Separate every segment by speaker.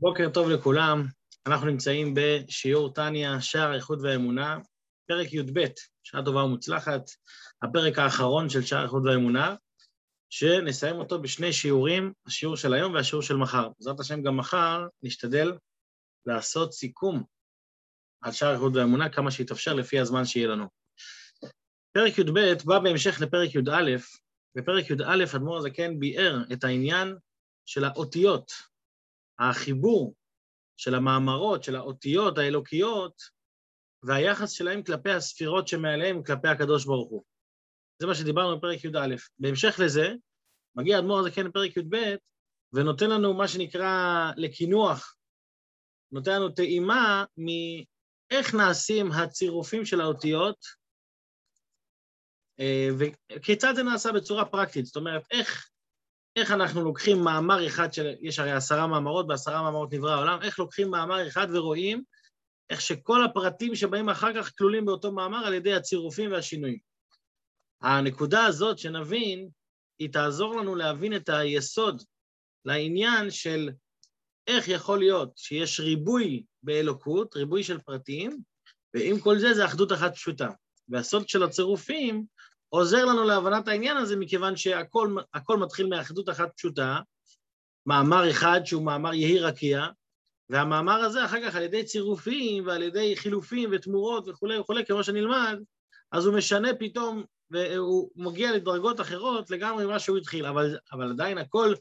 Speaker 1: בוקר טוב לכולם, אנחנו נמצאים בשיעור טניה, שער האיכות והאמונה, פרק י"ב, שעה טובה ומוצלחת, הפרק האחרון של שער האיכות והאמונה, שנסיים אותו בשני שיעורים, השיעור של היום והשיעור של מחר. בעזרת השם גם מחר נשתדל לעשות סיכום על שער האיכות והאמונה כמה שיתאפשר לפי הזמן שיהיה לנו. פרק י"ב בא בהמשך לפרק י"א, בפרק י"א אדמו"ר הזקן ביאר את העניין של האותיות, החיבור של המאמרות, של האותיות האלוקיות, והיחס שלהם כלפי הספירות שמעליהם, כלפי הקדוש ברוך הוא. זה מה שדיברנו בפרק י"א. בהמשך לזה, מגיע אדמו"ר הזקן לפרק י"ב, ונותן לנו מה שנקרא לקינוח, נותן לנו טעימה מאיך נעשים הצירופים של האותיות, וכיצד זה נעשה בצורה פרקטית, זאת אומרת, איך איך אנחנו לוקחים מאמר אחד של, יש הרי עשרה מאמרות, בעשרה מאמרות נברא העולם, איך לוקחים מאמר אחד ורואים איך שכל הפרטים שבאים אחר כך כלולים באותו מאמר על ידי הצירופים והשינויים. הנקודה הזאת, שנבין, היא תעזור לנו להבין את היסוד לעניין של איך יכול להיות שיש ריבוי באלוקות, ריבוי של פרטים, ועם כל זה זה אחדות אחת פשוטה. והסוד של הצירופים עוזר לנו להבנת העניין הזה, מכיוון שהכל מתחיל מאחדות אחת פשוטה, מאמר אחד שהוא מאמר יהי רקיע, והמאמר הזה אחר כך על ידי צירופים ועל ידי חילופים ותמורות וכולי וכולי, כמו שנלמד, אז הוא משנה פתאום, והוא מגיע לדרגות אחרות לגמרי ממה שהוא התחיל, אבל, אבל עדיין הכל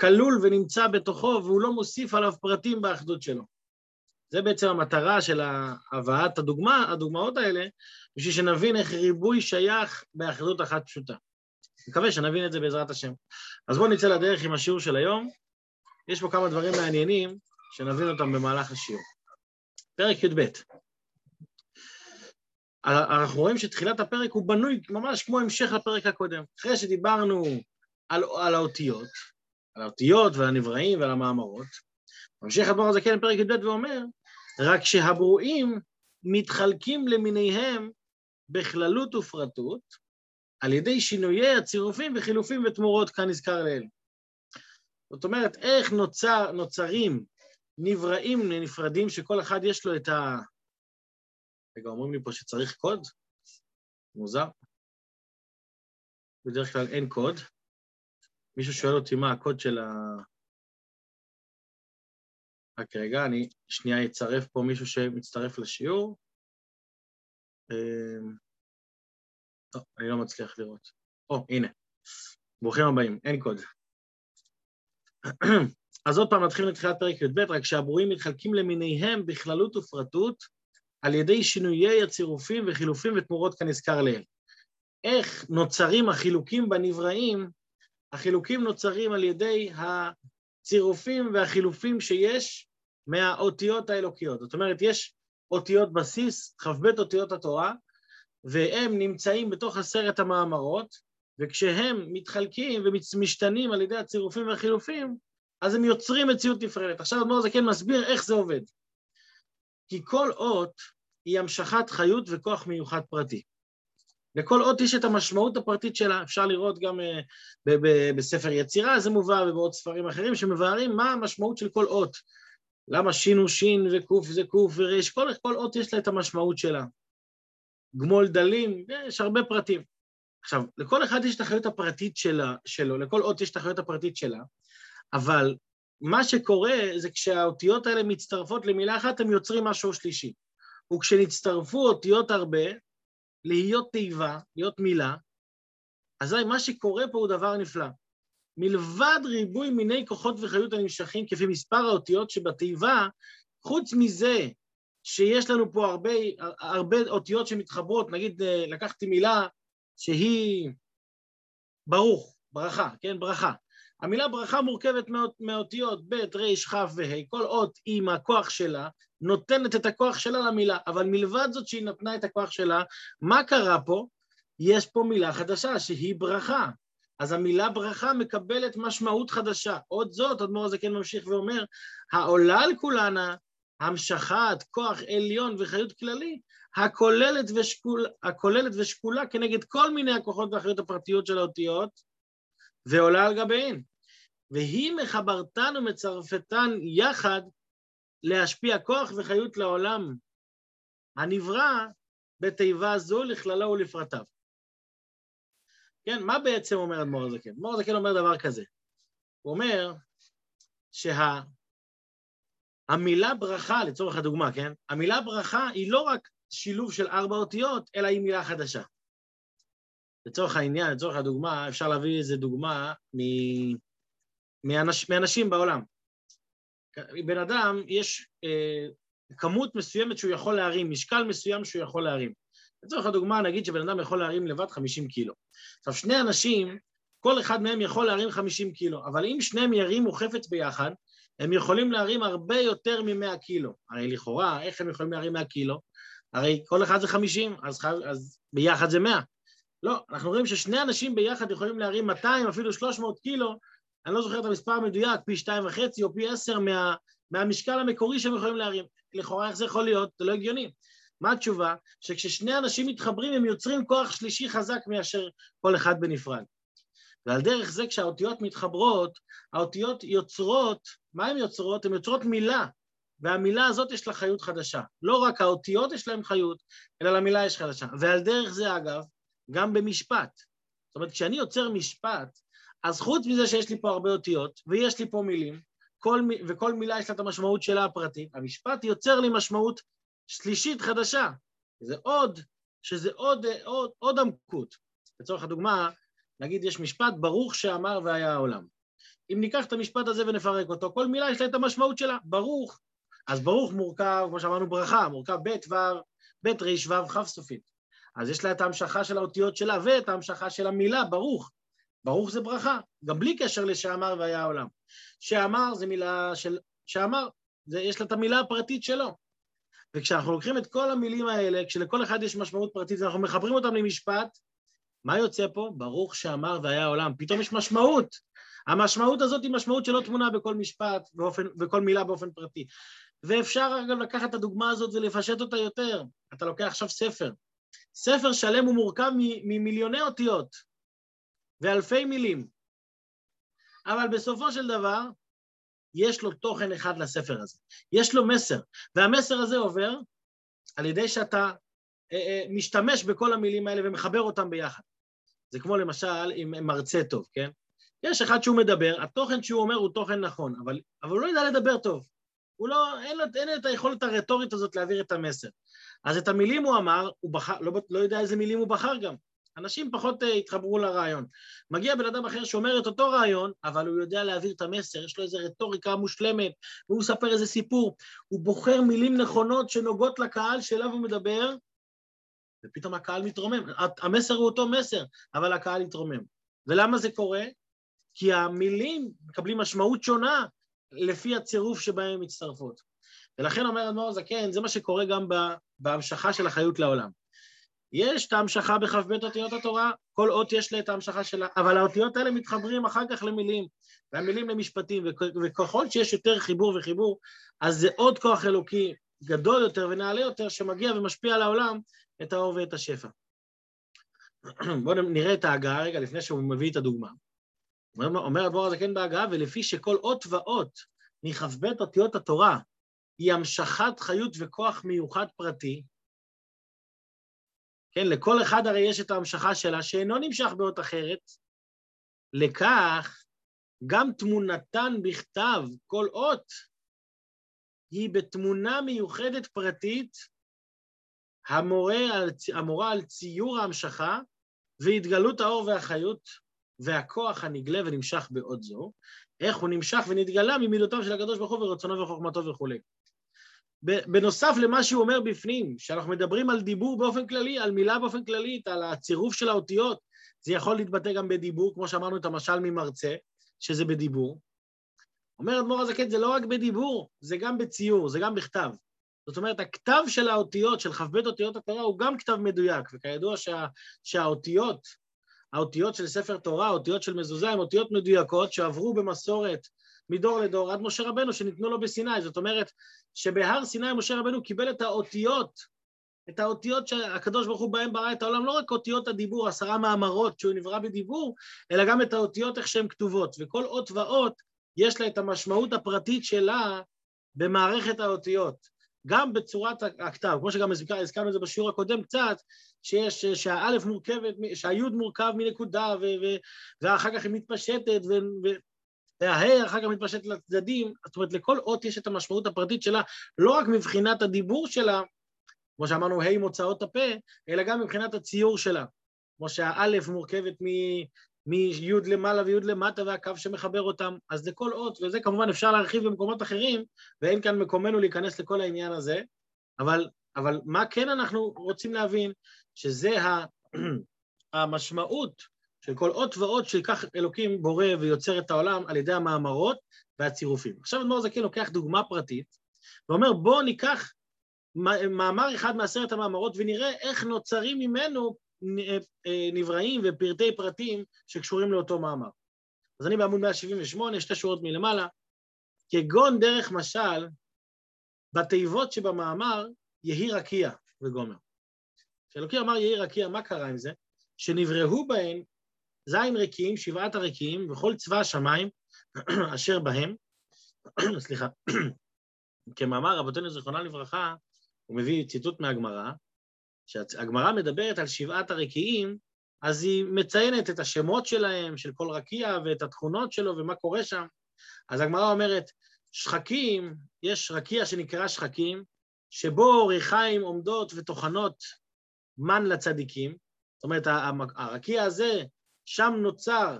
Speaker 1: כלול ונמצא בתוכו, והוא לא מוסיף עליו פרטים באחדות שלו. זה בעצם המטרה של הבאת הדוגמה, הדוגמאות האלה, בשביל שנבין איך ריבוי שייך באחדות אחת פשוטה. מקווה שנבין את זה בעזרת השם. אז בואו נצא לדרך עם השיעור של היום. יש פה כמה דברים מעניינים שנבין אותם במהלך השיעור. פרק י"ב. אנחנו רואים שתחילת הפרק הוא בנוי ממש כמו המשך לפרק הקודם. אחרי שדיברנו על, על האותיות, על האותיות ועל הנבראים ועל המאמרות, ממשיך הדבר הזה כן לפרק י"ב ואומר, רק שהברואים מתחלקים למיניהם בכללות ופרטות, על ידי שינויי הצירופים וחילופים ותמורות כאן נזכר לעיל. זאת אומרת, איך נוצר, נוצרים נבראים נפרדים שכל אחד יש לו את ה... רגע, אומרים לי פה שצריך קוד? מוזר. בדרך כלל אין קוד. מישהו שואל אותי מה הקוד של ה... רק רגע, אני שנייה אצרף פה מישהו שמצטרף לשיעור. אמ, לא, אני לא מצליח לראות. או, הנה. ברוכים הבאים, אין קוד. אז עוד פעם נתחיל לתחילת פרק י"ב, רק שהברואים מתחלקים למיניהם בכללות ופרטות על ידי שינויי הצירופים וחילופים ותמורות כנזכר לעיל. איך נוצרים החילוקים בנבראים? החילוקים נוצרים על ידי הצירופים והחילופים שיש מהאותיות האלוקיות. זאת אומרת, יש אותיות בסיס, כ"ב אותיות התורה, והם נמצאים בתוך עשרת המאמרות, וכשהם מתחלקים ומשתנים על ידי הצירופים והחילופים, אז הם יוצרים מציאות נפרדת. עכשיו אדמו"ר זקן מסביר איך זה עובד. כי כל אות היא המשכת חיות וכוח מיוחד פרטי. לכל אות יש את המשמעות הפרטית שלה, אפשר לראות גם uh, בספר יצירה, זה מובא, ובעוד ספרים אחרים שמבארים מה המשמעות של כל אות. למה שין הוא שין וקוף זה קוף וריש, כל, כל אות יש לה את המשמעות שלה. גמול דלים, יש הרבה פרטים. עכשיו, לכל אחד יש את החיות הפרטית שלה, שלו, לכל אות יש את החיות הפרטית שלה, אבל מה שקורה זה כשהאותיות האלה מצטרפות למילה אחת, הם יוצרים משהו שלישי. וכשנצטרפו אותיות הרבה, להיות תיבה, להיות מילה, אזי מה שקורה פה הוא דבר נפלא. מלבד ריבוי מיני כוחות וחיות הנמשכים כפי מספר האותיות שבתיבה, חוץ מזה שיש לנו פה הרבה, הרבה אותיות שמתחברות, נגיד לקחתי מילה שהיא ברוך, ברכה, כן, ברכה. המילה ברכה מורכבת מאותיות ב', ר', כ' וה', כל אות עם הכוח שלה נותנת את הכוח שלה למילה, אבל מלבד זאת שהיא נתנה את הכוח שלה, מה קרה פה? יש פה מילה חדשה שהיא ברכה. אז המילה ברכה מקבלת משמעות חדשה. עוד זאת, אדמו"ר הזה כן ממשיך ואומר, העולה על כולנה, המשכת, כוח עליון וחיות כללית, הכוללת, ושקול, הכוללת ושקולה כנגד כל מיני הכוחות והחיות הפרטיות של האותיות, ועולה על גביהן. והיא מחברתן ומצרפתן יחד להשפיע כוח וחיות לעולם הנברא בתיבה זו לכללו ולפרטיו. כן, מה בעצם אומר אדמו"ר הזקן? אדמו"ר הזקן אומר דבר כזה. הוא אומר שהמילה שה... ברכה, לצורך הדוגמה, כן? המילה ברכה היא לא רק שילוב של ארבע אותיות, אלא היא מילה חדשה. לצורך העניין, לצורך הדוגמה, אפשר להביא איזה דוגמה מ... מאנש... מאנשים בעולם. בן אדם, יש אה, כמות מסוימת שהוא יכול להרים, משקל מסוים שהוא יכול להרים. לצורך הדוגמה, נגיד שבן אדם יכול להרים לבד 50 קילו. עכשיו, שני אנשים, כל אחד מהם יכול להרים 50 קילו, אבל אם שניהם ירימו חפץ ביחד, הם יכולים להרים הרבה יותר מ-100 קילו. הרי לכאורה, איך הם יכולים להרים 100 קילו? הרי כל אחד זה 50, אז, אז ביחד זה 100. לא, אנחנו רואים ששני אנשים ביחד יכולים להרים 200, אפילו 300 קילו, אני לא זוכר את המספר המדויק, פי שתיים וחצי או פי עשר מה, מהמשקל המקורי שהם יכולים להרים. לכאורה איך זה יכול להיות? זה לא הגיוני. מה התשובה? שכששני אנשים מתחברים הם יוצרים כוח שלישי חזק מאשר כל אחד בנפרד. ועל דרך זה כשהאותיות מתחברות, האותיות יוצרות, מה הן יוצרות? הן יוצרות מילה, והמילה הזאת יש לה חיות חדשה. לא רק האותיות יש להן חיות, אלא למילה יש חדשה. ועל דרך זה, אגב, גם במשפט. זאת אומרת, כשאני יוצר משפט, אז חוץ מזה שיש לי פה הרבה אותיות, ויש לי פה מילים, כל, וכל מילה יש לה את המשמעות שלה הפרטית, המשפט יוצר לי משמעות שלישית חדשה. זה עוד, שזה עוד, עוד, עוד עמקות. לצורך הדוגמה, נגיד יש משפט, ברוך שאמר והיה העולם. אם ניקח את המשפט הזה ונפרק אותו, כל מילה יש לה את המשמעות שלה, ברוך. אז ברוך מורכב, כמו שאמרנו, ברכה, מורכב ב' ו', ב' ר' ו' כ' סופית. אז יש לה את ההמשכה של האותיות שלה ואת ההמשכה של המילה, ברוך. ברוך זה ברכה, גם בלי קשר לשאמר והיה העולם. שאמר זה מילה של... שאמר, זה, יש לה את המילה הפרטית שלו. וכשאנחנו לוקחים את כל המילים האלה, כשלכל אחד יש משמעות פרטית ואנחנו מחברים אותם למשפט, מה יוצא פה? ברוך שאמר והיה העולם. פתאום יש משמעות. המשמעות הזאת היא משמעות שלא תמונה בכל משפט באופן, וכל מילה באופן פרטי. ואפשר אגב לקחת את הדוגמה הזאת ולפשט אותה יותר. אתה לוקח עכשיו ספר. ספר שלם הוא מורכב ממיליוני אותיות ואלפי מילים, אבל בסופו של דבר יש לו תוכן אחד לספר הזה, יש לו מסר, והמסר הזה עובר על ידי שאתה אה, אה, משתמש בכל המילים האלה ומחבר אותם ביחד. זה כמו למשל עם מרצה טוב, כן? יש אחד שהוא מדבר, התוכן שהוא אומר הוא תוכן נכון, אבל, אבל הוא לא יודע לדבר טוב. הוא לא, אין אין את היכולת הרטורית הזאת להעביר את המסר. אז את המילים הוא אמר, הוא בחר, לא, לא יודע איזה מילים הוא בחר גם. אנשים פחות uh, התחברו לרעיון. מגיע בן אדם אחר שאומר את אותו רעיון, אבל הוא יודע להעביר את המסר, יש לו איזו רטוריקה מושלמת, והוא מספר איזה סיפור. הוא בוחר מילים נכונות שנוגעות לקהל שאליו הוא מדבר, ופתאום הקהל מתרומם. המסר הוא אותו מסר, אבל הקהל יתרומם. ולמה זה קורה? כי המילים מקבלים משמעות שונה לפי הצירוף שבהם הן מצטרפות. ולכן אומר אדמו"ר זקן, זה מה שקורה גם בהמשכה של החיות לעולם. יש את ההמשכה בכ"ב אותיות התורה, כל אות יש לה את ההמשכה שלה, אבל האותיות האלה מתחברים אחר כך למילים, והמילים למשפטים, וככל שיש יותר חיבור וחיבור, אז זה עוד כוח אלוקי גדול יותר ונעלה יותר, שמגיע ומשפיע על העולם את האור ואת השפע. בואו נראה את ההגעה רגע לפני שהוא מביא את הדוגמה. אומר הדבור הזה כן בהגעה, ולפי שכל אות ואות מכ"ב אותיות התורה היא המשכת חיות וכוח מיוחד פרטי, כן, לכל אחד הרי יש את ההמשכה שלה, שאינו נמשך באות אחרת, לכך גם תמונתן בכתב, כל אות, היא בתמונה מיוחדת פרטית המורה על, המורה על ציור ההמשכה והתגלות האור והחיות והכוח הנגלה ונמשך בעוד זו, איך הוא נמשך ונתגלה? ממידותיו של הקדוש ברוך הוא ורצונו וחוכמתו וכולי. בנוסף למה שהוא אומר בפנים, שאנחנו מדברים על דיבור באופן כללי, על מילה באופן כללי, על הצירוף של האותיות, זה יכול להתבטא גם בדיבור, כמו שאמרנו את המשל ממרצה, שזה בדיבור. אומר אדמו"ר הזקן, זה לא רק בדיבור, זה גם בציור, זה גם בכתב. זאת אומרת, הכתב של האותיות, של כ"ב אותיות התורה, הוא גם כתב מדויק, וכידוע שה, שהאותיות, האותיות של ספר תורה, האותיות של מזוזה, הן אותיות מדויקות שעברו במסורת מדור לדור עד משה רבנו שניתנו לו בסיני. זאת אומרת, שבהר סיני משה רבנו קיבל את האותיות, את האותיות שהקדוש ברוך הוא בהם ברא את העולם, לא רק אותיות הדיבור, עשרה מאמרות שהוא נברא בדיבור, אלא גם את האותיות איך שהן כתובות. וכל אות ואות יש לה את המשמעות הפרטית שלה במערכת האותיות, גם בצורת הכתב, כמו שגם הזכרנו את זה בשיעור הקודם קצת, שיש, שהאלף מורכבת, שהיוד מורכב מנקודה, ו, ו, ואחר כך היא מתפשטת, ו, ו, וההא אחר כך מתפשטת לצדדים, זאת אומרת, לכל אות יש את המשמעות הפרטית שלה, לא רק מבחינת הדיבור שלה, כמו שאמרנו, ה' מוצאות הפה, אלא גם מבחינת הציור שלה. כמו שהאלף מורכבת מי' למעלה וי' למטה והקו שמחבר אותם, אז לכל אות, וזה כמובן אפשר להרחיב במקומות אחרים, ואין כאן מקומנו להיכנס לכל העניין הזה, אבל, אבל מה כן אנחנו רוצים להבין? שזה המשמעות של כל אות ואות שכך אלוקים בורא ויוצר את העולם על ידי המאמרות והצירופים. עכשיו אדמו"ר זקן לוקח דוגמה פרטית, ואומר בואו ניקח מאמר אחד מעשרת המאמרות ונראה איך נוצרים ממנו אה, נבראים ופרטי פרטים שקשורים לאותו מאמר. אז אני בעמוד 178, שתי שורות מלמעלה, כגון דרך משל, בתיבות שבמאמר יהי רקיע וגומר. כשאלוקים אמר יהי רקיע, מה קרה עם זה? שנבראו בהן זין ריקים, שבעת הריקים, וכל צבא השמיים אשר בהם, סליחה, כמאמר רבותינו זיכרונה לברכה, הוא מביא ציטוט מהגמרא, כשהגמרא מדברת על שבעת הרקיעים, אז היא מציינת את השמות שלהם, של כל רקיע, ואת התכונות שלו ומה קורה שם. אז הגמרא אומרת, שחקים, יש רקיע שנקרא שחקים, שבו ריחיים עומדות וטוחנות מן לצדיקים. זאת אומרת, הרקיע הזה, שם נוצר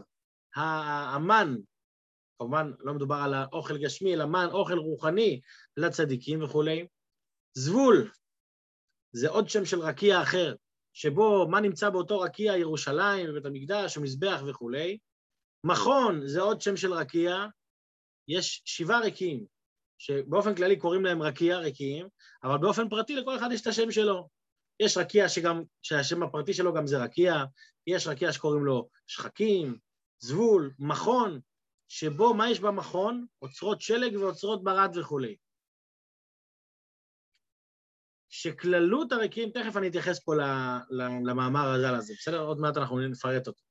Speaker 1: המן, כמובן לא מדובר על האוכל גשמי, אלא מן, אוכל רוחני לצדיקים וכולי. זבול, זה עוד שם של רקיע אחר, שבו מה נמצא באותו רקיע, ירושלים, בבית המקדש, המזבח וכולי. מכון זה עוד שם של רקיע, יש שבעה ריקים, שבאופן כללי קוראים להם רקיע, ריקים, אבל באופן פרטי לכל אחד יש את השם שלו. יש רקיע שגם, שהשם הפרטי שלו גם זה רקיע, יש רקיע שקוראים לו שחקים, זבול, מכון, שבו מה יש במכון? אוצרות שלג ואוצרות ברד וכולי. שכללות הריקים, תכף אני אתייחס פה למאמר הזל הזה, בסדר? עוד מעט אנחנו נפרט אותו.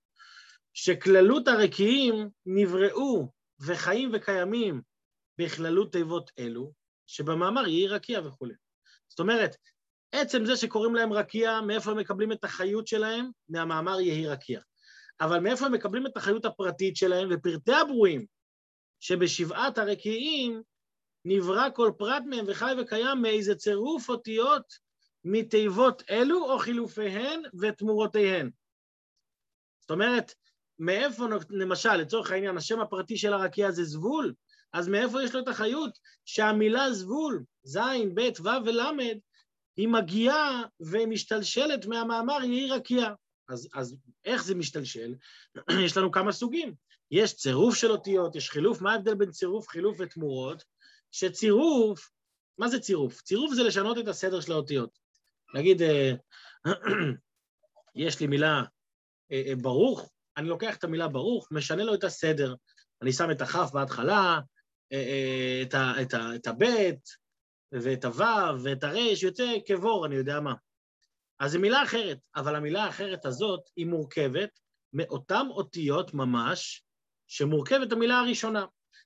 Speaker 1: שכללות הרקיעים נבראו וחיים וקיימים בכללות תיבות אלו, שבמאמר יהי רקיע וכולי. זאת אומרת, עצם זה שקוראים להם רקיע, מאיפה הם מקבלים את החיות שלהם? מהמאמר יהי רקיע. אבל מאיפה הם מקבלים את החיות הפרטית שלהם? ופרטי הברואים שבשבעת הרקיעים נברא כל פרט מהם וחי וקיים מאיזה צירוף אותיות מתיבות אלו או חילופיהן ותמורותיהן. זאת אומרת, מאיפה, למשל, לצורך העניין, השם הפרטי של הרקיע זה זבול, אז מאיפה יש לו את החיות שהמילה זבול, ז', ב', ו' ול', היא מגיעה ומשתלשלת מהמאמר יהי רקיע. אז, אז איך זה משתלשל? יש לנו כמה סוגים. יש צירוף של אותיות, יש חילוף, מה ההבדל בין צירוף, חילוף ותמורות? שצירוף, מה זה צירוף? צירוף זה לשנות את הסדר של האותיות. נגיד, אה, יש לי מילה אה, אה, ברוך, אני לוקח את המילה ברוך, משנה לו את הסדר. אני שם את הכף בהתחלה, את, את הבית, ואת הוו, ואת הרש, יוצא כבור, אני יודע מה. אז זו מילה אחרת, אבל המילה האחרת הזאת היא מורכבת מאותן אותיות ממש, שמורכבת המילה הראשונה.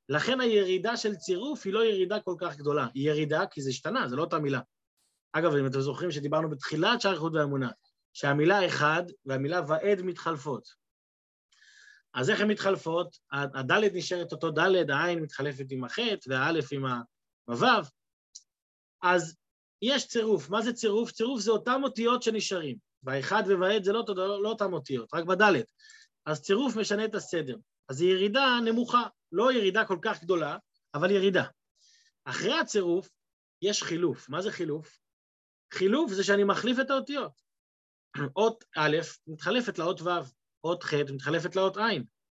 Speaker 1: לכן הירידה של צירוף היא לא ירידה כל כך גדולה, היא ירידה כי זה השתנה, זה לא אותה מילה. אגב, אם אתם זוכרים שדיברנו בתחילת שער איכות והאמונה, שהמילה אחד והמילה ועד מתחלפות. אז איך הן מתחלפות? הדלת נשארת אותו דלת, העין מתחלפת עם החטא והאלף עם הוו. אז יש צירוף. מה זה צירוף? צירוף זה אותם אותיות שנשארים. והאחד ובעד זה לא, לא, לא אותם אותיות, רק בדלת. אז צירוף משנה את הסדר. אז זו ירידה נמוכה, לא ירידה כל כך גדולה, אבל ירידה. אחרי הצירוף יש חילוף. מה זה חילוף? חילוף זה שאני מחליף את האותיות. אות א' מתחלפת לאות ו', אות ח' מתחלפת לאות ע',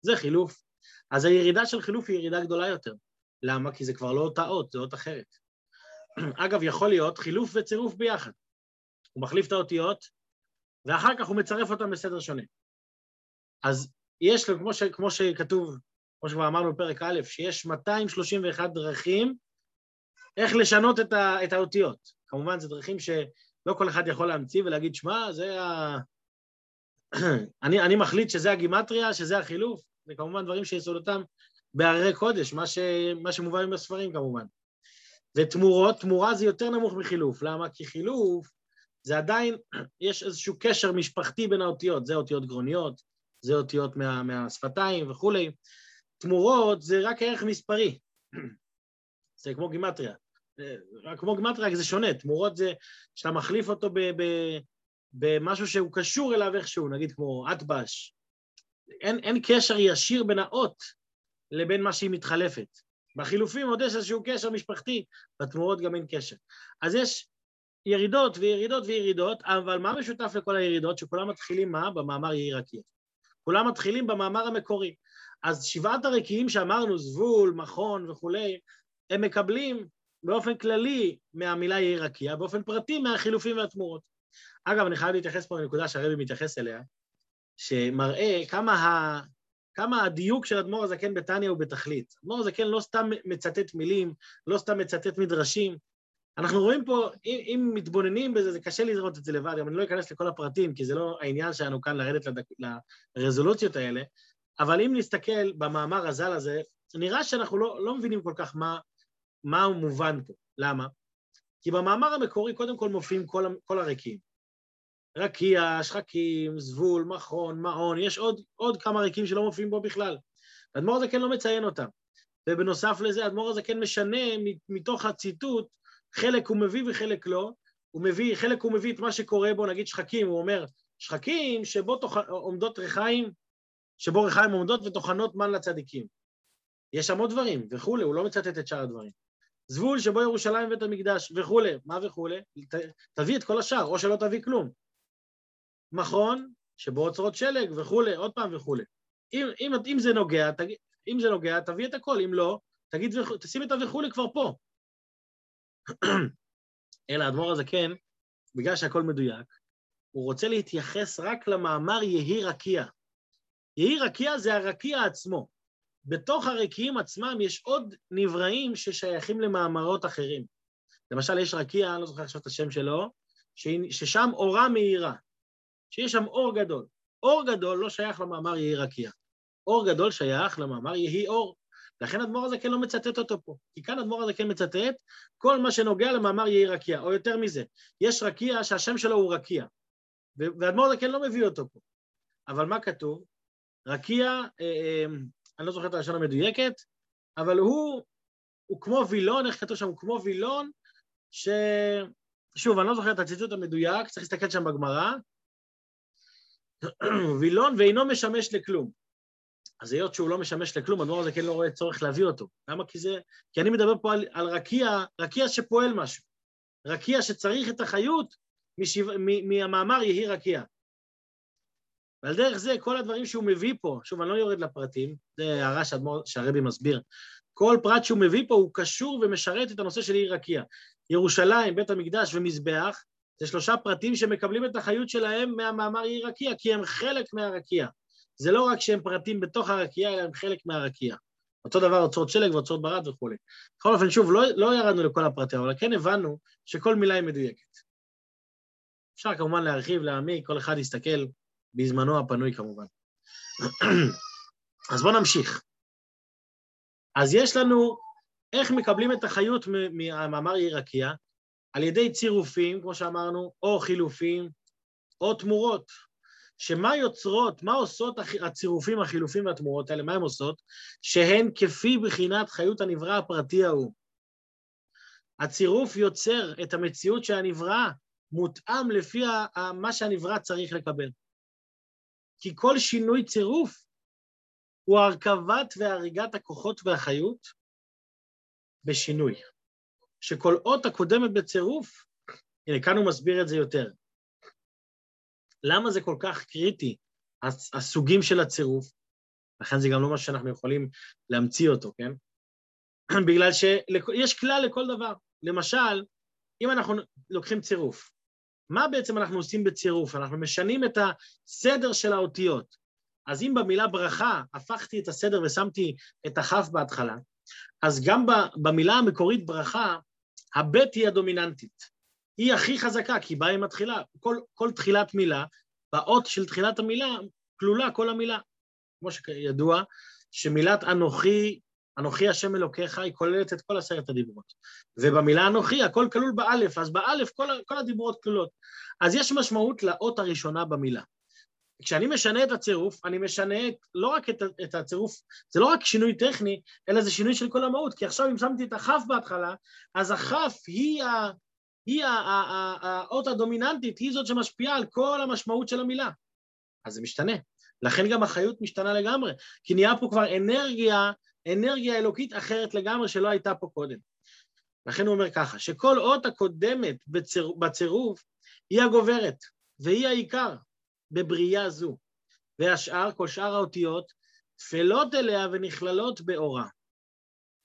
Speaker 1: זה חילוף. אז הירידה של חילוף היא ירידה גדולה יותר. למה? כי זה כבר לא אותה אות, זה אות אחרת. אגב, יכול להיות חילוף וצירוף ביחד. הוא מחליף את האותיות, ואחר כך הוא מצרף אותם בסדר שונה. אז יש לו, כמו, ש, כמו שכתוב, כמו שכבר אמרנו בפרק א', שיש 231 דרכים איך לשנות את, ה, את האותיות. כמובן, זה דרכים שלא כל אחד יכול להמציא ולהגיד, שמע, זה ה... אני, אני מחליט שזה הגימטריה, שזה החילוף, זה כמובן דברים שיסודותם בהררי קודש, מה, ש... מה שמובא עם הספרים כמובן. ותמורות, תמורה זה יותר נמוך מחילוף. למה? כי חילוף זה עדיין, יש איזשהו קשר משפחתי בין האותיות, זה אותיות גרוניות, זה אותיות מה, מהשפתיים וכולי. תמורות זה רק ערך מספרי, זה כמו גימטריה. רק כמו גימטריה, זה שונה, תמורות זה שאתה מחליף אותו ב, ב, במשהו שהוא קשור אליו איכשהו, נגיד כמו אטבש. אין, אין קשר ישיר בין האות לבין מה שהיא מתחלפת. בחילופים עוד יש איזשהו קשר משפחתי, בתמורות גם אין קשר. אז יש ירידות וירידות וירידות, אבל מה משותף לכל הירידות? שכולם מתחילים מה? במאמר יהי רקיע. כולם מתחילים במאמר המקורי. אז שבעת הרקיעים שאמרנו, זבול, מכון וכולי, הם מקבלים באופן כללי מהמילה יהי רקיע, באופן פרטי מהחילופים והתמורות. אגב, אני חייב להתייחס פה לנקודה שהרבי מתייחס אליה, שמראה כמה. כמה הדיוק של אדמו"ר הזקן בתניא הוא בתכלית. אדמו"ר הזקן לא סתם מצטט מילים, לא סתם מצטט מדרשים. אנחנו רואים פה, אם, אם מתבוננים בזה, זה קשה לראות את זה לבד, גם אני לא אכנס לכל הפרטים, כי זה לא העניין שלנו כאן לרדת לדק... לרזולוציות האלה, אבל אם נסתכל במאמר הז"ל הזה, נראה שאנחנו לא, לא מבינים כל כך מה, מה הוא מובן פה. למה? כי במאמר המקורי קודם כל מופיעים כל, כל הרקים. רקיע, שחקים, זבול, מכון, מעון, יש עוד, עוד כמה ריקים שלא מופיעים בו בכלל. האדמו"ר הזה כן לא מציין אותם. ובנוסף לזה, האדמו"ר הזה כן משנה מתוך הציטוט, חלק הוא מביא וחלק לא. הוא מביא, חלק הוא מביא את מה שקורה בו, נגיד שחקים, הוא אומר, שחקים שבו תוך, עומדות ריחיים, שבו ריחיים עומדות וטוחנות מן לצדיקים. יש שם עוד דברים וכולי, הוא לא מצטט את שאר הדברים. זבול שבו ירושלים ובית המקדש וכולי, מה וכולי? ת, תביא את כל השאר, או שלא תביא כלום. מכון, שבו אוצרות שלג וכולי, עוד פעם וכולי. אם, אם, אם זה נוגע, תג... אם זה נוגע, תביא את הכל, אם לא, תגיד, תשים את הווכולי כבר פה. אלא האדמו"ר הזה כן, בגלל שהכל מדויק, הוא רוצה להתייחס רק למאמר יהי רקיע. יהי רקיע זה הרקיע עצמו. בתוך הרקיעים עצמם יש עוד נבראים ששייכים למאמרות אחרים. למשל, יש רקיע, אני לא זוכר עכשיו את השם שלו, ששם אורה מאירה. שיש שם אור גדול. אור גדול לא שייך למאמר יהי רקיע. אור גדול שייך למאמר יהי אור. לכן אדמו"ר הזה כן לא מצטט אותו פה. כי כאן אדמו"ר הזה כן מצטט כל מה שנוגע למאמר יהי רקיע, או יותר מזה, יש רקיע שהשם שלו הוא רקיע, ואדמו"ר הזה כן לא מביא אותו פה. אבל מה כתוב? רקיע, אה, אה, אני לא זוכר את הלשון המדויקת, אבל הוא, הוא כמו וילון, איך כתוב שם? הוא כמו וילון, ש... שוב, אני לא זוכר את הציטוט המדויק, צריך להסתכל שם בגמרא, וילון ואינו משמש לכלום. אז היות שהוא לא משמש לכלום, הדבר הזה כן לא רואה צורך להביא אותו. למה? כי זה... כי אני מדבר פה על, על רקיע, רקיע שפועל משהו. רקיע שצריך את החיות משיו... מ... מהמאמר יהי רקיע. ועל דרך זה, כל הדברים שהוא מביא פה, שוב, אני לא יורד לפרטים, זה הערה שהרבי מסביר, כל פרט שהוא מביא פה הוא קשור ומשרת את הנושא של יהי רקיע. ירושלים, בית המקדש ומזבח, זה שלושה פרטים שמקבלים את החיות שלהם מהמאמר יהי רקיע, כי הם חלק מהרקיע. זה לא רק שהם פרטים בתוך הרקיע, אלא הם חלק מהרקיע. אותו דבר אוצרות שלג ואוצרות ברד וכולי. בכל אופן, שוב, לא, לא ירדנו לכל הפרטים, אבל כן הבנו שכל מילה היא מדויקת. אפשר כמובן להרחיב, להעמיק, כל אחד יסתכל בזמנו הפנוי כמובן. אז בואו נמשיך. אז יש לנו איך מקבלים את החיות מהמאמר יהי רקיע, על ידי צירופים, כמו שאמרנו, או חילופים, או תמורות. שמה יוצרות, מה עושות הצירופים, החילופים והתמורות האלה, מה הן עושות? שהן כפי בחינת חיות הנברא הפרטי ההוא. הצירוף יוצר את המציאות שהנברא מותאם לפי מה שהנברא צריך לקבל. כי כל שינוי צירוף הוא הרכבת והריגת הכוחות והחיות בשינוי. שכל אות הקודמת בצירוף, הנה כאן הוא מסביר את זה יותר. למה זה כל כך קריטי, הסוגים של הצירוף? לכן זה גם לא משהו שאנחנו יכולים להמציא אותו, כן? בגלל שיש כלל לכל דבר. למשל, אם אנחנו לוקחים צירוף, מה בעצם אנחנו עושים בצירוף? אנחנו משנים את הסדר של האותיות. אז אם במילה ברכה הפכתי את הסדר ושמתי את הכף בהתחלה, אז גם במילה המקורית ברכה, הבית היא הדומיננטית. היא הכי חזקה, כי בה היא מתחילה. כל, כל תחילת מילה, באות של תחילת המילה, כלולה כל המילה. כמו שידוע, שמילת אנוכי, אנוכי השם אלוקיך, היא כוללת את כל עשרת הדיברות. ובמילה אנוכי הכל כלול באלף, אז באלף כל, כל הדיברות כלולות. אז יש משמעות לאות הראשונה במילה. כשאני משנה את הצירוף, אני משנה את, לא רק את, את הצירוף, זה לא רק שינוי טכני, אלא זה שינוי של כל המהות, כי עכשיו אם שמתי את הכף בהתחלה, אז הכף היא, ה, היא האות הדומיננטית, היא זאת שמשפיעה על כל המשמעות של המילה. אז זה משתנה. לכן גם החיות משתנה לגמרי, כי נהיה פה כבר אנרגיה, אנרגיה אלוקית אחרת לגמרי שלא הייתה פה קודם. לכן הוא אומר ככה, שכל אות הקודמת בציר, בצירוף היא הגוברת, והיא העיקר, בבריאה זו, והשאר, כל שאר האותיות, טפלות אליה ונכללות באורה.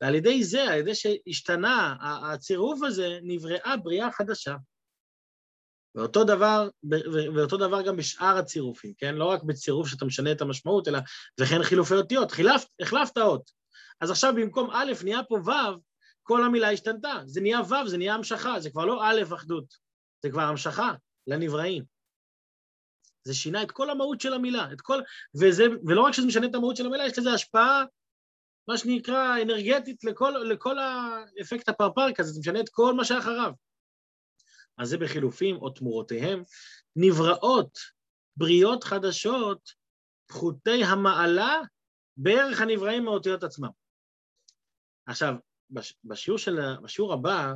Speaker 1: ועל ידי זה, על ידי שהשתנה הצירוף הזה, נבראה בריאה חדשה. ואותו דבר, ואותו דבר גם בשאר הצירופים, כן? לא רק בצירוף שאתה משנה את המשמעות, אלא וכן חילופי אותיות, חילפת, החלפת אות. אז עכשיו במקום א' נהיה פה ו', כל המילה השתנתה. זה נהיה ו', זה נהיה המשכה, זה כבר לא א' אחדות, זה כבר המשכה לנבראים. זה שינה את כל המהות של המילה, את כל... וזה, ולא רק שזה משנה את המהות של המילה, יש לזה השפעה, מה שנקרא, אנרגטית לכל, לכל האפקט הפרפר כזה, זה משנה את כל מה שאחריו. אז זה בחילופים או תמורותיהם, נבראות בריות חדשות, פחותי המעלה, בערך הנבראים מהאותיות עצמם. עכשיו, בשיעור, של, בשיעור הבא,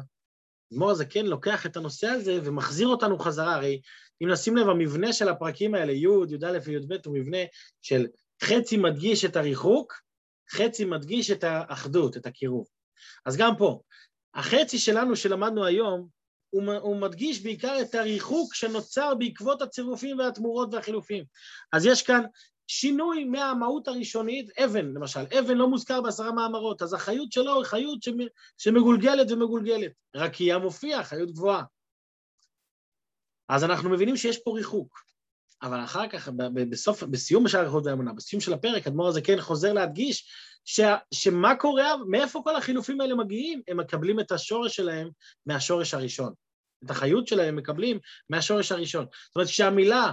Speaker 1: אדמו"ר הזקן לוקח את הנושא הזה ומחזיר אותנו חזרה, הרי אם נשים לב, המבנה של הפרקים האלה, י', י"א וי"ב, הוא מבנה של חצי מדגיש את הריחוק, חצי מדגיש את האחדות, את הקירוב. אז גם פה, החצי שלנו שלמדנו היום, הוא, הוא מדגיש בעיקר את הריחוק שנוצר בעקבות הצירופים והתמורות והחילופים. אז יש כאן שינוי מהמהות הראשונית, אבן למשל, אבן לא מוזכר בעשרה מאמרות, אז החיות שלו היא חיות שמגולגלת ומגולגלת. רקיע מופיע, חיות גבוהה. אז אנחנו מבינים שיש פה ריחוק. אבל אחר כך, בסוף, בסיום בשער הריחות והאמונה, בסיום של הפרק, אדמו"ר הזה כן חוזר להדגיש ש, שמה קורה, מאיפה כל החילופים האלה מגיעים? הם מקבלים את השורש שלהם מהשורש הראשון. את החיות שלהם הם מקבלים מהשורש הראשון. זאת אומרת, כשהמילה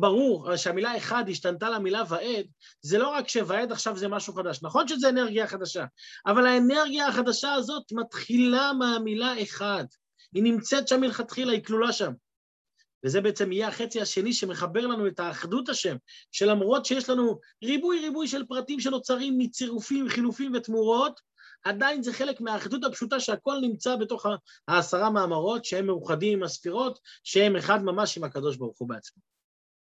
Speaker 1: ברור שהמילה אחד השתנתה למילה ועד, זה לא רק שוועד עכשיו זה משהו חדש. נכון שזה אנרגיה חדשה, אבל האנרגיה החדשה הזאת מתחילה מהמילה אחד. היא נמצאת שם מלכתחילה, היא כלולה שם. וזה בעצם יהיה החצי השני שמחבר לנו את האחדות השם, שלמרות שיש לנו ריבוי ריבוי של פרטים שנוצרים מצירופים, חילופים ותמורות, עדיין זה חלק מהאחדות הפשוטה שהכל נמצא בתוך העשרה מאמרות שהם מאוחדים עם הספירות, שהם אחד ממש עם הקדוש ברוך הוא בעצמו.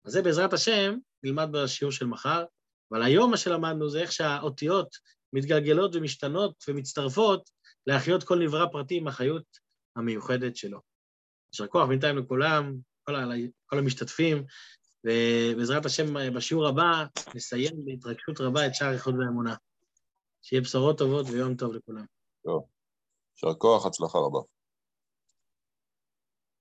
Speaker 1: אז זה בעזרת השם נלמד בשיעור של מחר, אבל היום מה שלמדנו זה איך שהאותיות מתגלגלות ומשתנות ומצטרפות להחיות כל נברא פרטי עם החיות המיוחדת שלו. יישר כוח בינתיים לכולם, כל, ה, כל המשתתפים, ובעזרת השם בשיעור הבא נסיים בהתרגשות רבה את שער איחוד ואמונה. שיהיה בשורות טובות ויום טוב לכולם.
Speaker 2: טוב. יישר כוח, הצלחה רבה.